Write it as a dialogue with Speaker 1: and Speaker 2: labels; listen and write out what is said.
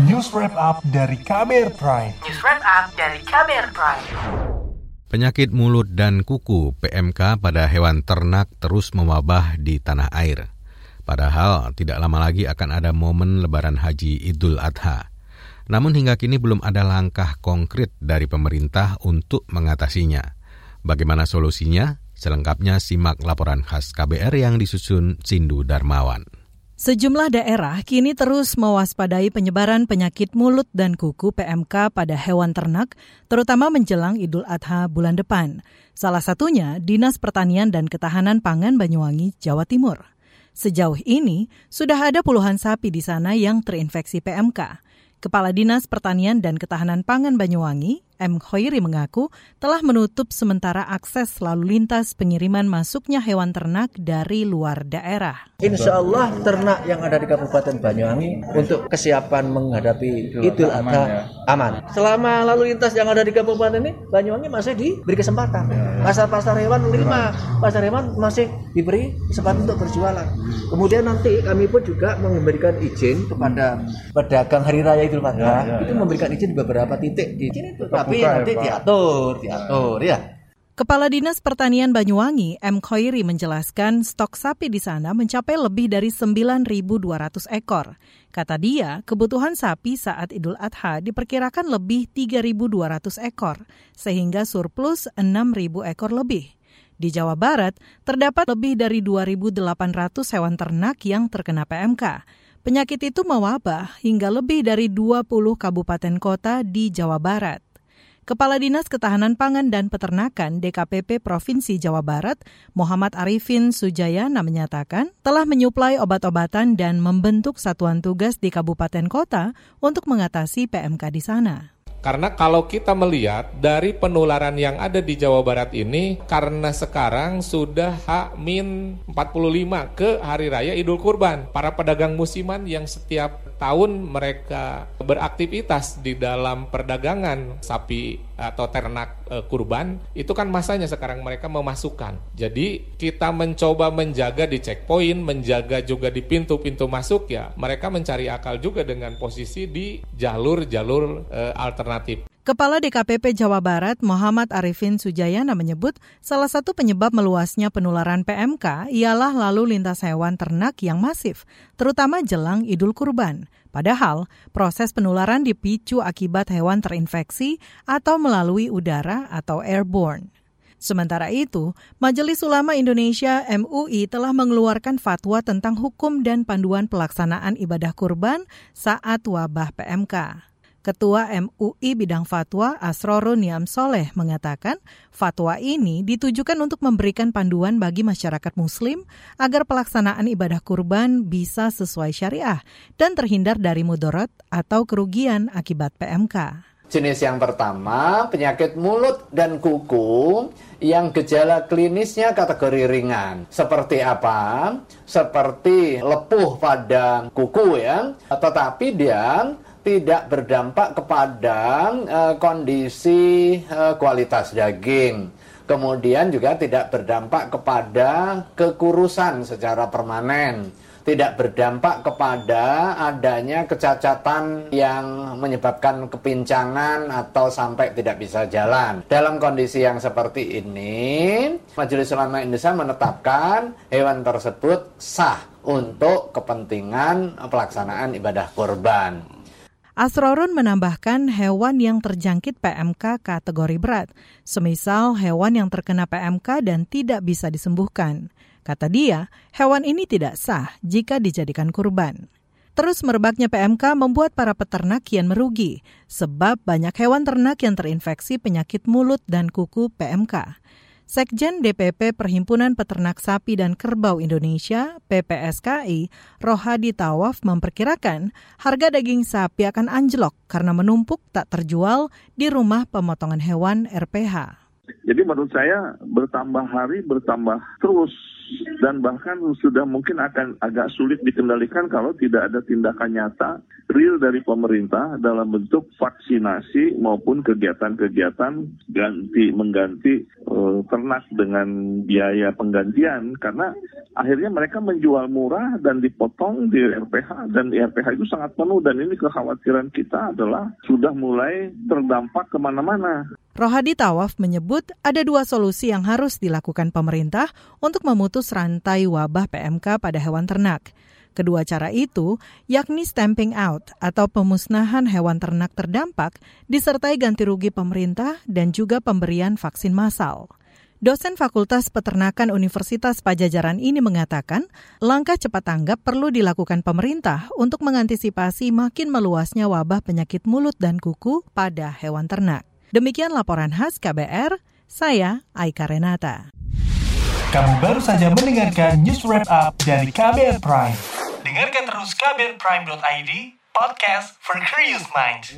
Speaker 1: News Wrap Up dari KBR Prime.
Speaker 2: News Wrap Up dari KBR Prime.
Speaker 3: Penyakit mulut dan kuku PMK pada hewan ternak terus mewabah di tanah air. Padahal tidak lama lagi akan ada momen lebaran haji Idul Adha. Namun hingga kini belum ada langkah konkret dari pemerintah untuk mengatasinya. Bagaimana solusinya? Selengkapnya simak laporan khas KBR yang disusun Sindu Darmawan.
Speaker 4: Sejumlah daerah kini terus mewaspadai penyebaran penyakit mulut dan kuku PMK pada hewan ternak, terutama menjelang Idul Adha bulan depan. Salah satunya Dinas Pertanian dan Ketahanan Pangan Banyuwangi, Jawa Timur. Sejauh ini, sudah ada puluhan sapi di sana yang terinfeksi PMK. Kepala Dinas Pertanian dan Ketahanan Pangan Banyuwangi, M. Khoiri mengaku telah menutup sementara akses lalu lintas pengiriman masuknya hewan ternak dari luar daerah.
Speaker 5: Insya Allah ternak yang ada di Kabupaten Banyuwangi untuk kesiapan menghadapi Idul Adha ya. aman. Selama lalu lintas yang ada di Kabupaten ini, Banyuwangi masih diberi kesempatan. Pasar-pasar hewan lima, pasar hewan masih diberi kesempatan untuk berjualan. Kemudian nanti kami pun juga memberikan izin kepada pedagang Hari Raya Idul Adha ya, ya, itu memberikan izin di beberapa titik di sini. Tapi tapi nanti ya, diatur, diatur ya.
Speaker 4: Kepala Dinas Pertanian Banyuwangi, M. Khoiri menjelaskan stok sapi di sana mencapai lebih dari 9.200 ekor. Kata dia, kebutuhan sapi saat Idul Adha diperkirakan lebih 3.200 ekor, sehingga surplus 6.000 ekor lebih. Di Jawa Barat, terdapat lebih dari 2.800 hewan ternak yang terkena PMK. Penyakit itu mewabah hingga lebih dari 20 kabupaten kota di Jawa Barat. Kepala Dinas Ketahanan Pangan dan Peternakan DKPP Provinsi Jawa Barat, Muhammad Arifin Sujayana menyatakan telah menyuplai obat-obatan dan membentuk satuan tugas di kabupaten kota untuk mengatasi PMK di sana.
Speaker 6: Karena kalau kita melihat dari penularan yang ada di Jawa Barat ini karena sekarang sudah H-45 ke hari raya Idul Kurban. Para pedagang musiman yang setiap tahun mereka beraktivitas di dalam perdagangan sapi atau ternak e, kurban itu kan masanya sekarang mereka memasukkan. Jadi kita mencoba menjaga di checkpoint, menjaga juga di pintu-pintu masuk ya. Mereka mencari akal juga dengan posisi di jalur-jalur e, alternatif.
Speaker 4: Kepala DKPP Jawa Barat Muhammad Arifin Sujayana menyebut salah satu penyebab meluasnya penularan PMK ialah lalu lintas hewan ternak yang masif, terutama jelang Idul Kurban. Padahal proses penularan dipicu akibat hewan terinfeksi atau melalui udara atau airborne. Sementara itu, Majelis Ulama Indonesia MUI telah mengeluarkan fatwa tentang hukum dan panduan pelaksanaan ibadah kurban saat wabah PMK. Ketua MUI Bidang Fatwa Asrorun Niam Soleh mengatakan fatwa ini ditujukan untuk memberikan panduan bagi masyarakat muslim agar pelaksanaan ibadah kurban bisa sesuai syariah dan terhindar dari mudarat atau kerugian akibat PMK.
Speaker 7: Jenis yang pertama, penyakit mulut dan kuku yang gejala klinisnya kategori ringan. Seperti apa? Seperti lepuh pada kuku ya, tetapi dia tidak berdampak kepada uh, kondisi uh, kualitas daging. Kemudian juga tidak berdampak kepada kekurusan secara permanen. Tidak berdampak kepada adanya kecacatan yang menyebabkan kepincangan atau sampai tidak bisa jalan. Dalam kondisi yang seperti ini, Majelis Ulama Indonesia menetapkan hewan tersebut sah untuk kepentingan pelaksanaan ibadah kurban.
Speaker 4: Asrorun menambahkan hewan yang terjangkit PMK kategori berat, semisal hewan yang terkena PMK dan tidak bisa disembuhkan. Kata dia, hewan ini tidak sah jika dijadikan kurban. Terus merebaknya PMK membuat para peternak kian merugi, sebab banyak hewan ternak yang terinfeksi penyakit mulut dan kuku PMK. Sekjen DPP Perhimpunan Peternak Sapi dan Kerbau Indonesia (PPSKI), Rohadi Tawaf memperkirakan harga daging sapi akan anjlok karena menumpuk tak terjual di rumah pemotongan hewan RPH.
Speaker 8: Jadi menurut saya bertambah hari bertambah terus dan bahkan sudah mungkin akan agak sulit dikendalikan kalau tidak ada tindakan nyata real dari pemerintah dalam bentuk vaksinasi maupun kegiatan-kegiatan ganti mengganti uh, ternak dengan biaya penggantian karena akhirnya mereka menjual murah dan dipotong di RPH dan di RPH itu sangat penuh dan ini kekhawatiran kita adalah sudah mulai terdampak ke mana-mana.
Speaker 4: Rohadi Tawaf menyebut ada dua solusi yang harus dilakukan pemerintah untuk memutus rantai wabah PMK pada hewan ternak. Kedua cara itu yakni stamping out atau pemusnahan hewan ternak terdampak disertai ganti rugi pemerintah dan juga pemberian vaksin massal. Dosen Fakultas Peternakan Universitas Pajajaran ini mengatakan, langkah cepat tanggap perlu dilakukan pemerintah untuk mengantisipasi makin meluasnya wabah penyakit mulut dan kuku pada hewan ternak. Demikian laporan khas KBR, saya Aika Renata.
Speaker 1: Kamu baru saja mendengarkan news wrap up dari KBR Prime. Dengarkan terus kbrprime.id, podcast for curious minds.